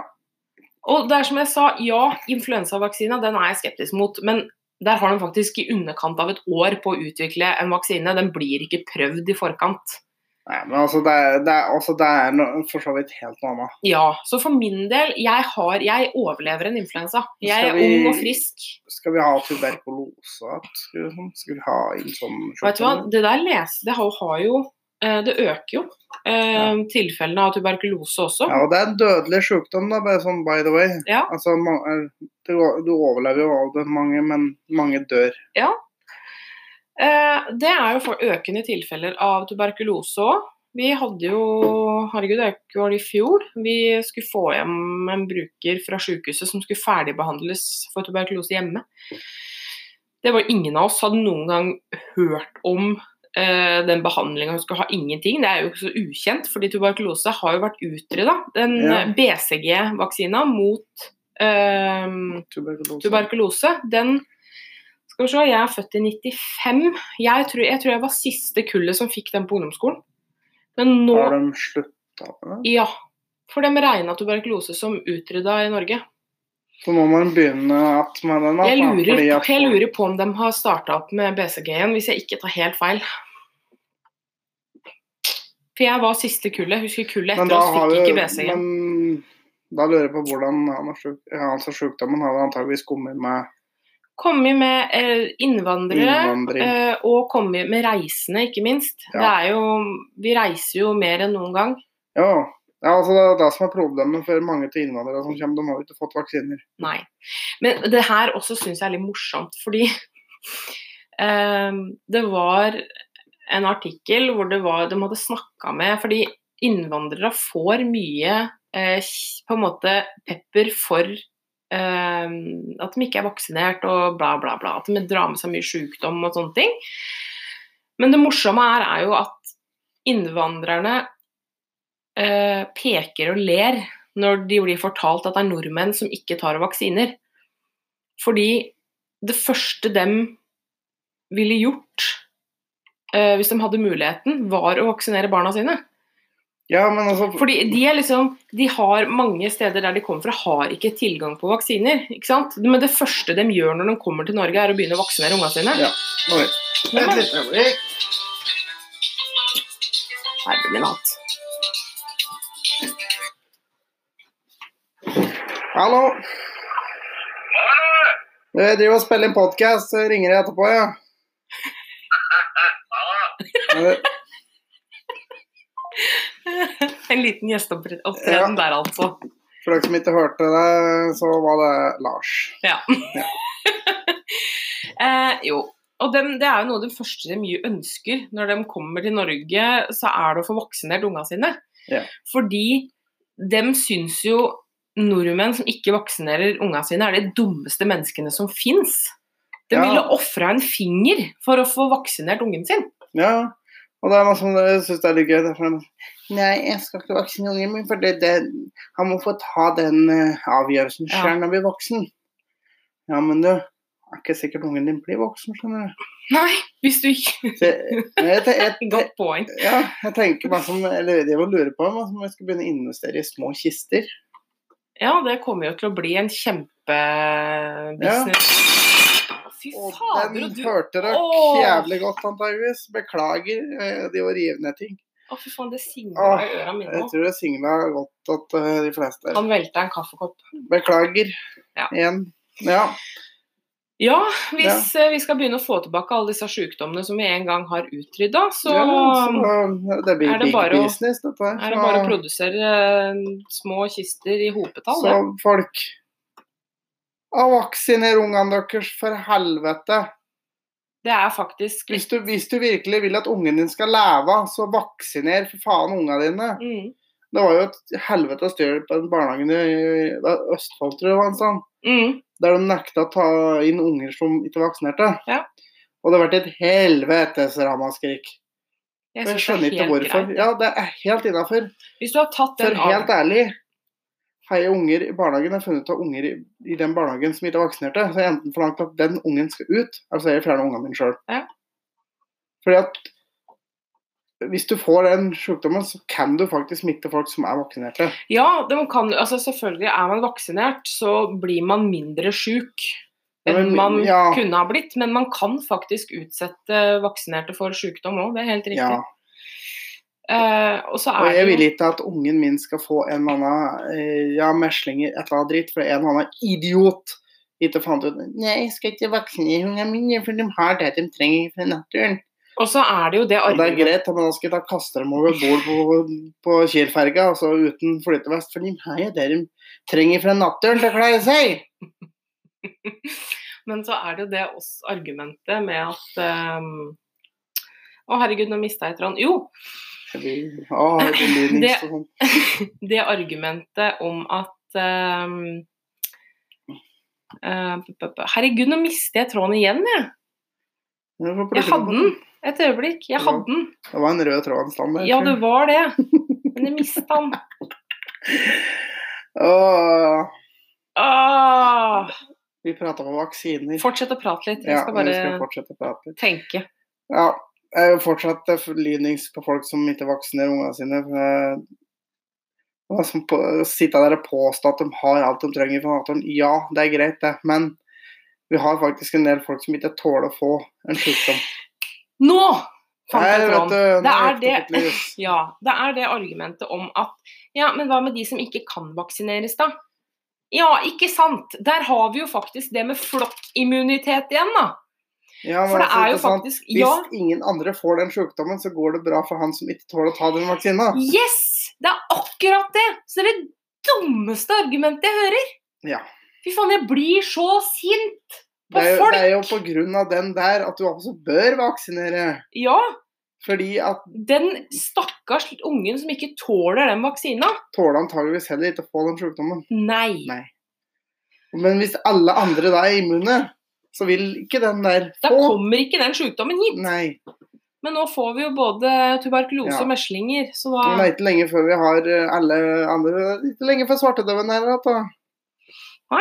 Og det er som jeg sa, ja, influensavaksina den er jeg skeptisk mot. Men der har de faktisk i underkant av et år på å utvikle en vaksine. Den blir ikke prøvd i forkant. Nei, men altså, det er, det er, altså, det er no, for så vidt helt noe annet. Ja, så for min del, jeg, har, jeg overlever en influensa. Jeg er vi- ung og frisk. Skal vi ha tuberkulose? Skal vi, skal vi ha inn sånn Vet du hva, det der les, det har, har jo Det øker jo eh, tilfellene av tuberkulose også. Ja, og det er en dødelig sykdom, da, bare sånn by the way. Ja. Altså, er- du, overlever jo av det, mange, men mange dør. Eh, det er jo for økende tilfeller av tuberkulose òg. Vi hadde jo Herregud, det var i fjor. Vi skulle få hjem en bruker fra sykehuset som skulle ferdigbehandles for tuberkulose hjemme. Det var ingen av oss hadde noen gang hørt om eh, den behandlinga. Hun skulle ha ingenting. Det er jo ikke så ukjent, fordi tuberkulose har jo vært utrydda. Den Ja. eh, BCG-vaksina mot eh, Tuberkulose. tuberkulose, den Skal vi se, jeg er født i 95. Jeg tror jeg, tror jeg var siste kullet som fikk den på ungdomsskolen. Men nå Har de slutta med det? Ja. For de regna tuberkulose som utrydda i Norge. Så må man begynne at med den? Jeg lurer, at- jeg lurer på om de har starta opp med BCG-en, hvis jeg ikke tar helt feil. For jeg var siste kullet. Husker kullet etter oss fikk vi- ikke BCG. Men da lurer jeg på hvordan altså Sykdommen har antageligvis kommet med Kommet med eh, innvandrere. Eh, og kommet med reisende, ikke minst. Ja. Det er jo, vi reiser jo mer enn noen gang. Ja, ja altså det er det som er problemet for mange til innvandrere som kommer. De har ikke fått vaksiner. Nei. Men det her også syns jeg er litt morsomt, fordi um, det var en artikkel hvor det var, de hadde snakka med Fordi innvandrere får mye eh, på en måte pepper for eh, at de ikke er vaksinert og bla, bla, bla. At de drar med seg mye sykdom og sånne ting. Men det morsomme er, er jo at innvandrerne eh, peker og ler når de blir fortalt at det er nordmenn som ikke tar vaksiner. Fordi det første dem ville gjort eh, hvis de hadde muligheten, var å vaksinere barna sine. Ja, men altså Fordi de er liksom De har mange steder der de kommer fra, har ikke tilgang på vaksiner. ikke sant? Men det første de gjør når de kommer til Norge, er å begynne å vaksinere ungene sine. Ja. Oi. Vent litt. Herre min hatt. Hallo. Jeg driver og spiller en podkast. Ringer jeg etterpå, ja. Eh, En liten gjesteopptreden der, altså. For dere som ikke hørte det, så var det Lars. Ja. eh, jo. Og dem, det er jo noe av det første de mye ønsker når de kommer til Norge, så er det å få vaksinert ungene sine. Ja. Fordi de syns jo nordmenn som ikke vaksinerer ungene sine, er de dummeste menneskene som fins. De Ja. ville ofra en finger for å få vaksinert ungen sin. Ja. Og det er noe som jeg syns er litt gøy. det er sånn, Nei, jeg skal ikke vaksinere ungen min, for det, det, han må få ta den eh, avgjørelsen Ja. selv når han blir voksen. Ja, men du, er ikke sikkert ungen din blir voksen, skjønner du. Nei, hvis du ikke Godt poeng. ja, jeg tenker meg som, eller det jeg lurer på, om om jeg skal begynne å investere i små kister. Ja, det kommer jo til å bli en kjempebusiness. Fy Og fader, den og du hørte dere Åh! jævlig godt, antageligvis. Beklager, eh, de var rivende ting. Å, fy faen, det singla i øra mine Jeg tror det singla godt at eh, de fleste Han velta en kaffekopp. Beklager. Ja. Igjen. Ja. Ja, hvis ja. vi skal begynne å få tilbake alle disse sykdommene som vi en gang har utrydda, så ja, så det blir er det bare å- business, dette så, er det bare å produsere eh, små kister i hopetall. Så det. folk Vaksiner ungene deres, for helvete. Det er faktisk Hvis du, hvis du virkelig vil at ungen din skal leve, så vaksiner for faen ungene dine. mm, Det var jo et helvete styre på den barnehagen i Østfold, tror jeg det var en sånn. mm, Der de nekta å ta inn unger som ikke vaksinerte. Ja. Og det har vært et helvetes ramaskrik. Jeg Jeg skjønner er ikke hvorfor. greit. Ja, det er helt innafor. For helt ærlig, har jeg unger i barnehagen, jeg har funnet ut av unger i, i den barnehagen som ikke er vaksinerte, så jeg enten forlangt at den ungen skal ut, eller så er jeg fjernet ungene mine sjøl. Ja. Fordi at hvis du får den sykdommen, så kan du faktisk smitte folk som er vaksinerte. Ja, kan, altså selvfølgelig er man vaksinert, så blir man mindre sjuk enn man ja. kunne ha blitt. Men man kan faktisk utsette vaksinerte for sykdom òg, det er helt riktig. Ja. Eh, og så Og jeg vil ikke at ungen min skal få en eller annen eh, ja, meslinger, et eller annet dritt, for en eller annen idiot ikke fant ut Nei, jeg skal ikke vaksinere ungene mine, for de har det de trenger fra naturen. Og så er det jo det Og det er greit, men da skal ta kaste dem over bord på, på Kiel-ferga, altså uten flytevest, for de er det de trenger fra naturen til å klare seg. Men så er det jo det oss argumentet med at um, Å, herregud, nå mista jeg tråden. Jo, Det sånn. det argumentet om at um, p- Herregud, nå mister jeg tråden igjen, jeg. Jeg hadde den et øyeblikk. Jeg hadde den. Det var en rød tråd stand der. Ja, det var det. Men jeg mista den. Åh, Åh. vi prata om vaksiner. fortsett å prate litt. Jeg Ja, skal men vi skal bare prate tenke. Ja, jeg er jo fortsatt eh, lynings på folk som ikke vaksinerer ungene sine. eh, som på, å sitte der og påstå at de har alt de trenger fra naturen. Ja, det er greit, det. Men vi har faktisk en del folk som ikke tåler å få en sykdom. Nå fant jeg tråden. Det er det-. Ja, det er det argumentet om at Ja, men hva med de som ikke kan vaksineres, da? Ja, ikke sant. Der har vi jo faktisk det med flokkimmunitet igjen, da. Ja, men For det altså, er jo faktisk Hvis Ja, ingen andre får den sykdommen, så går det bra for han som ikke tåler å ta den vaksina. yes! Det er akkurat det! Så det er det dummeste argumentet jeg hører. Ja. Fy faen, jeg blir så sint på Det er, jo, folk. det er jo på grunn av den der at du også bør vaksinere. Ja, Fordi at den stakkars ungen som ikke tåler den vaksina. tåler antageligvis heller ikke å få den sykdommen. Nei. Nei. Men hvis alle andre da er immune, så vil ikke den der få Da kommer ikke den sykdommen hit. Nei. Men nå får vi jo både tuberkulose Ja. og meslinger, så da det er ikke lenge før vi har eh, alle andre Ikke lenge før svartedauden er her. Da. Og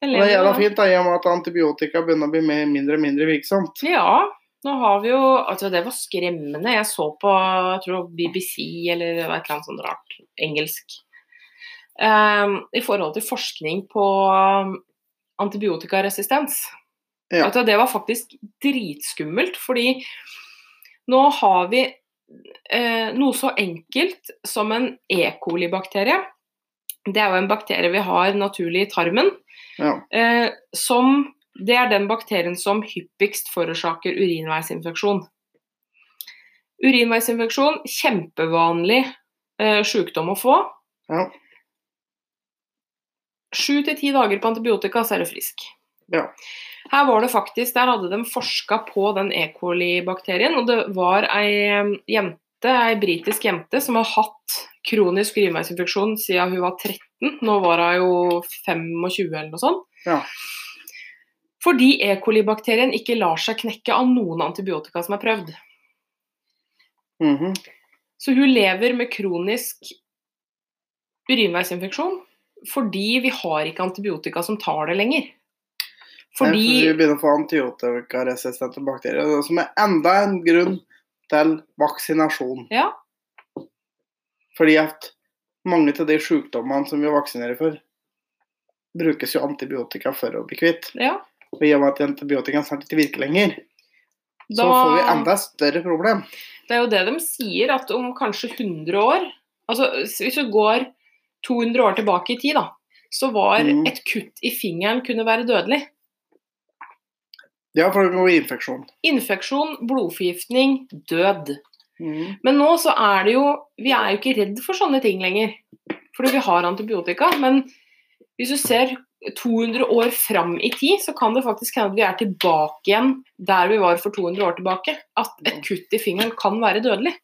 det er jævla fint da, i og med at antibiotika begynner å bli mer, mindre og mindre virksomt. Ja, nå har vi jo Altså, det var skremmende. Jeg så på jeg tror BBC eller et eller annet sånt rart engelsk. Um, I forhold til forskning på um, antibiotikaresistens. Ja. Altså, det var faktisk dritskummelt, fordi nå har vi eh, noe så enkelt som en E. coli-bakterie. Det er jo en bakterie vi har naturlig i tarmen. Ja. Eh, som Det er den bakterien som hyppigst forårsaker urinveisinfeksjon. Urinveisinfeksjon, kjempevanlig eh, sykdom å få. Ja. Sju til ti dager på antibiotika, så er du frisk. Ja. Her var det faktisk, Der hadde de forska på den E. coli-bakterien, og det var ei eh, jente, ei britisk jente som har hatt kronisk urinveisinfeksjon siden hun var 13. Nå var hun jo 25 eller noe sånt. Ja. Fordi E. coli-bakterien ikke lar seg knekke av noen antibiotika som er prøvd. Mhm. Så hun lever med kronisk urinveisinfeksjon fordi vi har ikke antibiotika som tar det lenger. Fordi Vi begynner å få antibiotikaresistente bakterier, som er enda en grunn til vaksinasjon. Ja. Fordi at mange av de sykdommene som vi vaksinerer for, brukes jo antibiotika for å bli kvitt. ja Og i og med at antibiotika snart ikke virker lenger, så får vi enda større problem. Det er jo det de sier, at om kanskje 100 år Altså hvis du går 200 år tilbake i tid, da, så var Mm. et kutt i fingeren kunne være dødelig. Ja, for det går infeksjon. Infeksjon, blodforgiftning, død. Mm. Men nå så er det jo Vi er jo ikke redd for sånne ting lenger. Fordi vi har antibiotika. Men hvis du ser 200 år fram i tid, så kan det faktisk hende at vi er tilbake igjen der vi var for 200 år tilbake. At et kutt i fingeren kan være dødelig.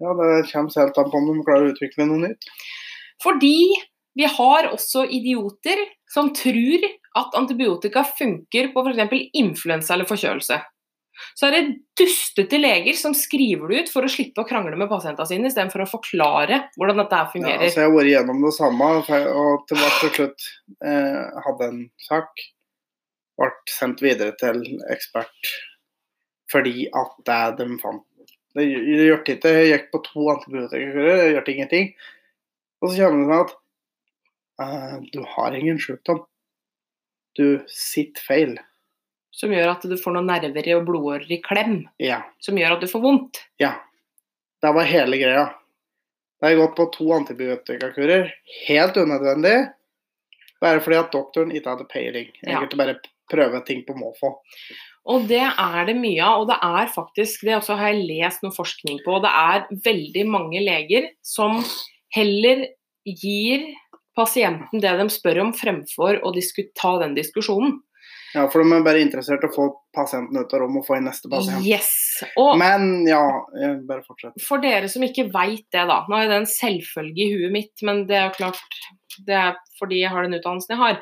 Ja, det kommer helt an på om de klarer å utvikle noe nytt. Fordi vi har også idioter som tror at antibiotika funker på f.eks. influensa eller forkjølelse. Så er det dustete leger som skriver det ut for å slippe å krangle med pasientene sine, istedenfor å forklare hvordan dette her Ja, fungerer. altså jeg har vært igjennom det samme, og til til slutt eh, hadde en sak. Ble sendt videre til ekspert fordi at det de fant Det gjør ikke Jeg gikk på to antibiotikakurer, det gjør ingenting. Og så kommer det sånn at eh, du har ingen sykdom. Du sitter feil. Som gjør at du får noen nerver og blodårer i klem. Ja. Som gjør at du får vondt. Ja. Det var hele greia. Da har jeg gått på to antibiotikakurer. Helt unødvendig. Bare fordi at doktoren ikke hadde peiling. Jeg Ja. Egentlig bare prøve ting på måfå. Og det er det mye av. Og det er faktisk, det også har jeg lest noe forskning på, og det er veldig mange leger som heller gir pasienten det de spør om, fremfor å ta den diskusjonen. Ja, for de er bare interessert i å få pasienten ut av rommet og få inn neste pasient. Yes. Og Men ja, bare fortsett. for dere som ikke veit det, da. Nå er det en selvfølge i huet mitt, men det er jo klart Det er fordi jeg har den utdannelsen jeg har.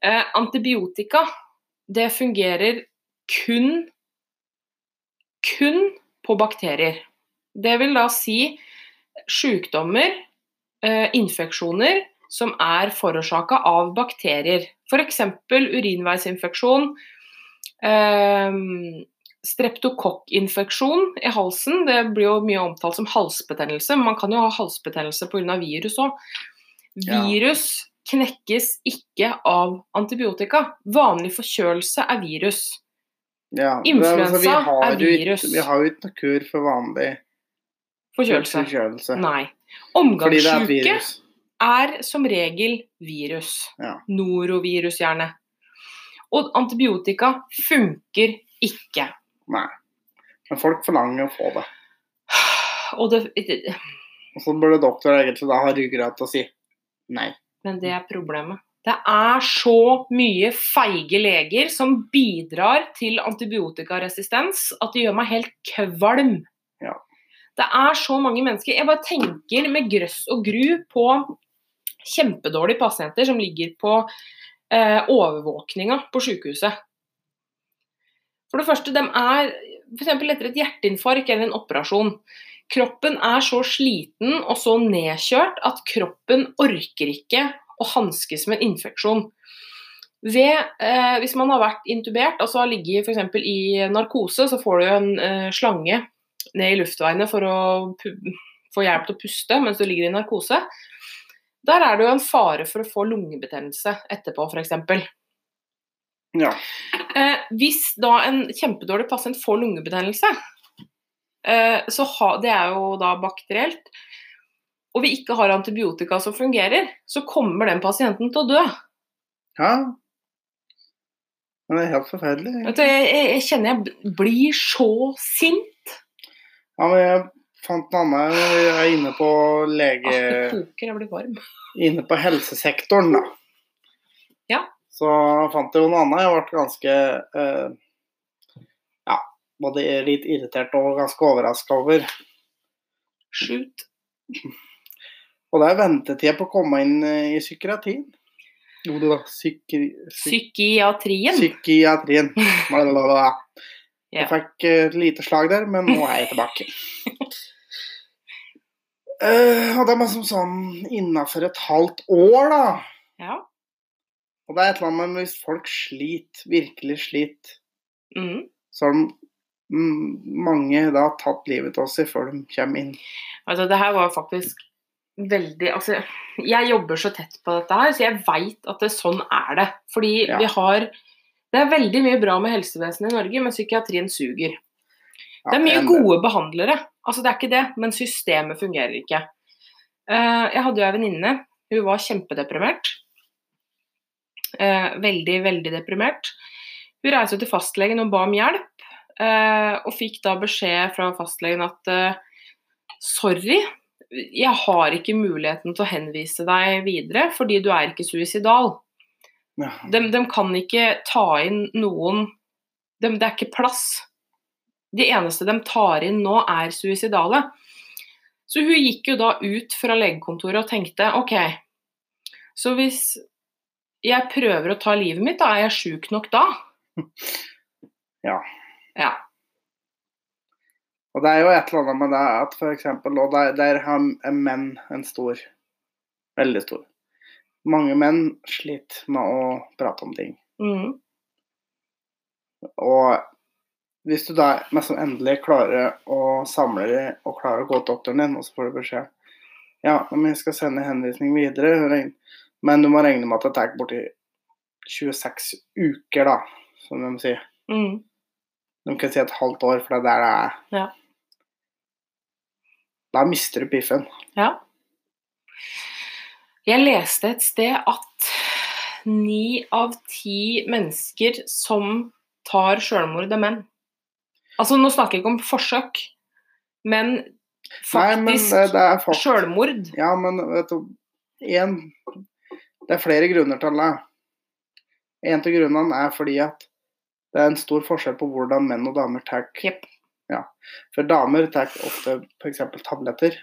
Eh, antibiotika, det fungerer kun kun på bakterier. Det vil da si sykdommer, eh, infeksjoner, som er forårsaka av bakterier. F.eks. urinveisinfeksjon, eh, streptokokkinfeksjon i halsen. Det blir jo mye omtalt som halsbetennelse, men man kan jo ha halsbetennelse pga. virus òg. Ja. Virus knekkes ikke av antibiotika. Vanlig forkjølelse er virus. Ja, Influensa altså, er virus. Vi har jo ikke noe kur for vanlig Forkjølelse. forkjølelse. Nei. Omgangssjuke. Er som regel virus. Ja. Norovirus gjerne. Og antibiotika funker ikke. Nei. Men folk forlanger å få det. Og det, Og så burde doktor egentlig da ha ryggrad til å si nei. men det er problemet. Det er så mye feige leger som bidrar til antibiotikaresistens at det gjør meg helt kvalm. Ja. Det er så mange mennesker Jeg bare tenker med grøss og gru på kjempedårlige pasienter som ligger på eh, overvåkninga på sykehuset. For det første, de er f.eks. etter et hjerteinfarkt eller en operasjon. Kroppen er så sliten og så nedkjørt at kroppen orker ikke å hanskes med en infeksjon. Ved, eh, hvis man har vært intubert, altså har ligget f.eks. i narkose, så får du en eh, slange ned i luftveiene for å få hjelp til å puste mens du ligger i narkose. Der er det jo en fare for å få lungebetennelse etterpå, f.eks. Ja. Eh, hvis da en kjempedårlig pasient får lungebetennelse, eh, så ha, det er jo da bakterielt, og vi ikke har antibiotika som fungerer, så kommer den pasienten til å dø. ja. Men det er helt forferdelig. Vet du, jeg, jeg, jeg kjenner jeg blir så sint. Ja, men jeg fant en annen Jeg er inne på lege... Poker, jeg blir varm. Inne på helsesektoren, da. Ja. Så fant jeg jo noe annet. Jeg ble ganske eh, Ja, både litt irritert og ganske overraska over. Shoot. Og det er ventetida på å komme inn eh, i psykiatrien. Jo, det var psyki... psy- Psykiatrien. Psykiatrien. Blablabla. Jeg fikk eh, et lite slag der, men nå er jeg tilbake. Eh, og det er liksom sånn innafor et halvt år, da. Ja. Og det er et eller annet med hvis folk sliter, virkelig sliter, mm. så har de mange da tatt livet av seg før de kommer inn. Altså, det her var faktisk veldig Altså, jeg jobber så tett på dette her, så jeg veit at det, sånn er det. Fordi Ja. vi har Det er veldig mye bra med helsevesenet i Norge, men psykiatrien suger. Det er mye gode behandlere, altså det er ikke det, men systemet fungerer ikke. Eh, jeg hadde jo ei venninne, hun var kjempedeprimert. Eh, veldig, veldig deprimert. Hun reiste til fastlegen og ba om hjelp, eh, og fikk da beskjed fra fastlegen at sorry, jeg har ikke muligheten til å henvise deg videre fordi du er ikke suicidal. Ja. De, de kan ikke ta inn noen de, Det er ikke plass. De eneste de tar inn nå, er suicidale. Så hun gikk jo da ut fra legekontoret og tenkte OK, så hvis jeg prøver å ta livet mitt, da er jeg sjuk nok da? Ja. Ja. Og det er jo et eller annet med det at eksempel, og der, der har menn en stor, veldig stor. Mange menn sliter med å prate om ting. Mm. Og hvis du da mest endelig klarer å samle deg og klarer å gå til doktoren din, og så får du beskjed ja, men jeg skal sende henvisning videre, men du må regne med at det tar borti 26 uker, da, som de sier. Mm. De kan si et halvt år, for det er der det er. Ja. Da mister du piffen. Ja. Jeg leste et sted at ni av ti mennesker som tar sjølmord, er menn. Altså, nå snakker jeg ikke om forsøk, men Nei, men faktisk er faktisk selvmord. Ja, men vet du en, Det er flere grunner til det. En av grunnene er fordi at det er en stor forskjell på hvordan menn og damer tar Jepp. For damer tar ofte f.eks. tabletter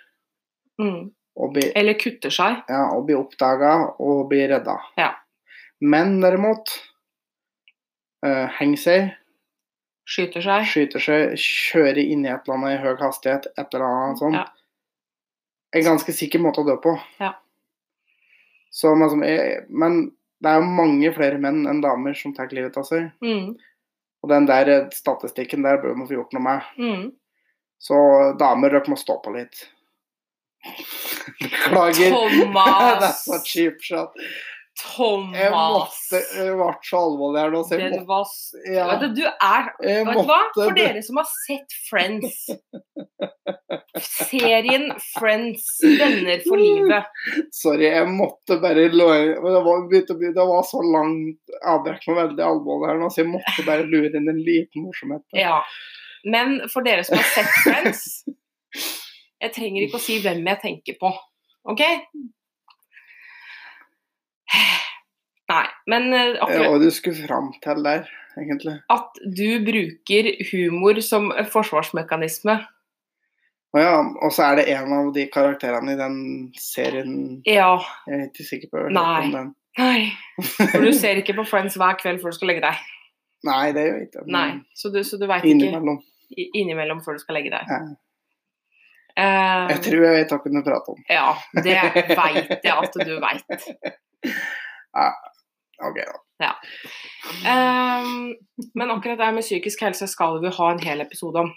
Mm. og blir, Eller kutter seg. ja, og blir oppdaga og blir redda. Ja. Menn derimot uh, henger seg, Skyter seg. skyter seg, kjører inn i et eller annet i høy hastighet, et eller annet sånt. Ja. En ganske sikker måte å dø på. Ja. Så, men, er, men det er jo mange flere menn enn damer som tar livet av seg. Mm. Og den der eh, statistikken der bør man få gjort noe med. Mm. Så damer, dere må stå på litt. Beklager. Thomas! That's a cheap shot. Jeg Thomas! måtte Jeg ble så alvorlig her nå, så jeg måtte, var ja, Vet du, du er jeg Vet du hva? måtte For dere som har sett Friends Serien Friends, Venner for livet. Sorry, jeg måtte bare lure Det var, det var så langt avbrekk med veldig alvorlig her nå, så jeg måtte bare lure inn en liten morsomhet. Ja. Men for dere som har sett Friends Jeg trenger ikke å si hvem jeg tenker på. OK? Nei, men eh, akkurat og du skulle fram til der, egentlig. at du bruker humor som forsvarsmekanisme Og ja, og så er det en av de karakterene i den serien Ja. Jeg er ikke sikker på Nei. om den. Nei. For du ser ikke på Friends hver kveld før du skal legge deg. Nei, det gjør jeg ikke. Nei, så du, så du veit ikke Innimellom. innimellom før du skal legge deg. Ja. Eh, Jeg tror jeg vet hva du prater om. ja, det veit jeg at du veit. Ok, da. Ehm, men akkurat det her med psykisk helse skal vi ha en hel episode om.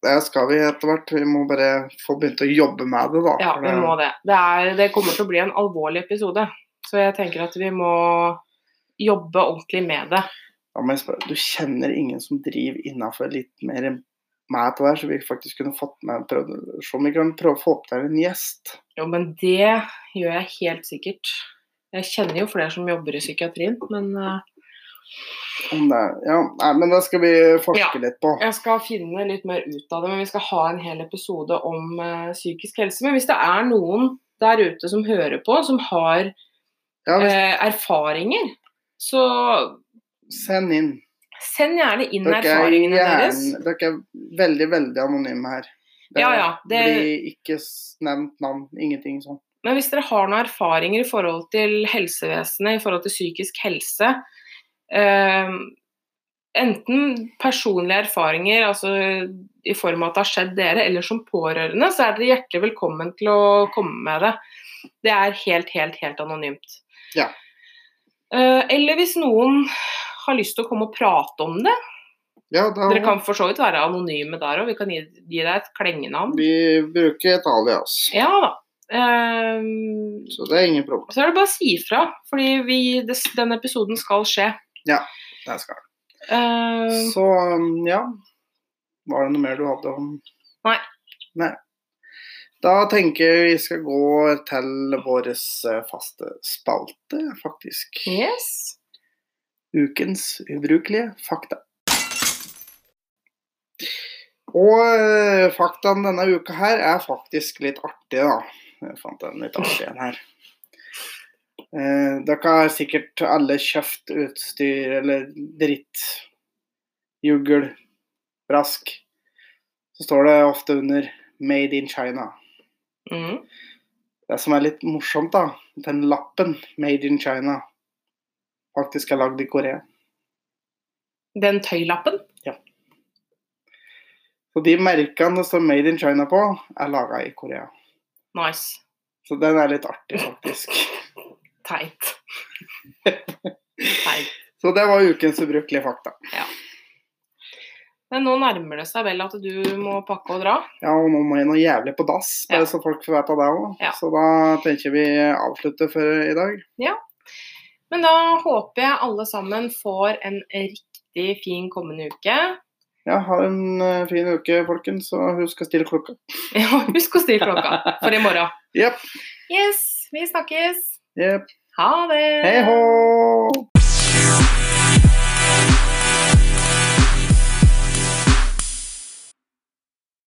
Det skal vi etter hvert. Vi må bare få begynt å jobbe med det, da. Ja, vi må det. Det, er, det kommer til å bli en alvorlig episode. Så jeg tenker at vi må jobbe ordentlig med det. Ja, men jeg spørre, Du kjenner ingen som driver innafor litt mer med på der, så vi faktisk kunne fått med prøvd, Se om vi kan prøve å få opp til en gjest. Jo, men det gjør jeg helt sikkert. Jeg kjenner jo flere som jobber i psykiatrien, men eh, ja, nei, men det skal vi forske Ja. litt på. jeg skal finne litt mer ut av det. Men vi skal ha en hel episode om eh, psykisk helse. Men hvis det er noen der ute som hører på, som har Ja, hvis, eh, erfaringer, så Send inn. send gjerne inn Dere er, erfaringene deres. dere er veldig, veldig anonyme her. Det Ja, ja, det- blir ikke nevnt navn. Ingenting sånn. Men hvis dere har noen erfaringer i forhold til helsevesenet, i forhold til psykisk helse eh, Enten personlige erfaringer, altså i form av at det har skjedd dere, eller som pårørende, så er dere hjertelig velkommen til å komme med det. Det er helt, helt, helt anonymt. Ja. Eh, eller hvis noen har lyst til å komme og prate om det. Ja, da Dere kan for så vidt være anonyme der òg. Vi kan gi, gi deg et klengenavn. vi bruker et alias. Ja da. Ehm, Så det er ingen problem. så er det bare å si ifra, fordi vi, den episoden skal skje. Ja, Det skal den. Ehm, Så um, ja. Var det noe mer du hadde om Nei. Nei. Da tenker jeg vi skal gå til vår eh, faste spalte, faktisk. yes. Ukens ubrukelige fakta. Og eh, faktaen denne uka her er faktisk litt artig, da. Jeg fant en litt artig en her. Eh, dere har sikkert alle kjøpt utstyr eller dritt. Jugl, brask. Så står det ofte under 'Made in China'. Mm. Det som er litt morsomt, da, den lappen 'Made in China' faktisk er lagd i Korea. Den tøylappen. Ja. Så de merkene står 'Made in China' på, er laga i Korea. Nice. Så den er litt artig, faktisk. Teit. Teit. Så det var ukens ubrukelige fakta. Men nå nærmer det seg vel at du må pakke og dra. Ja, og nå må jeg noe jævlig på dass, bare Ja. så folk får vite det òg. Ja. Så da tenker vi avslutter for i dag. Men da håper jeg alle sammen får en riktig fin kommende uke. Ja, ha en eh, fin uke, folkens, og husk å stille klokka. Ja, husk å stille klokka for i morgen. Yep. Yes, vi snakkes. Yep. Ha det. Hei hå!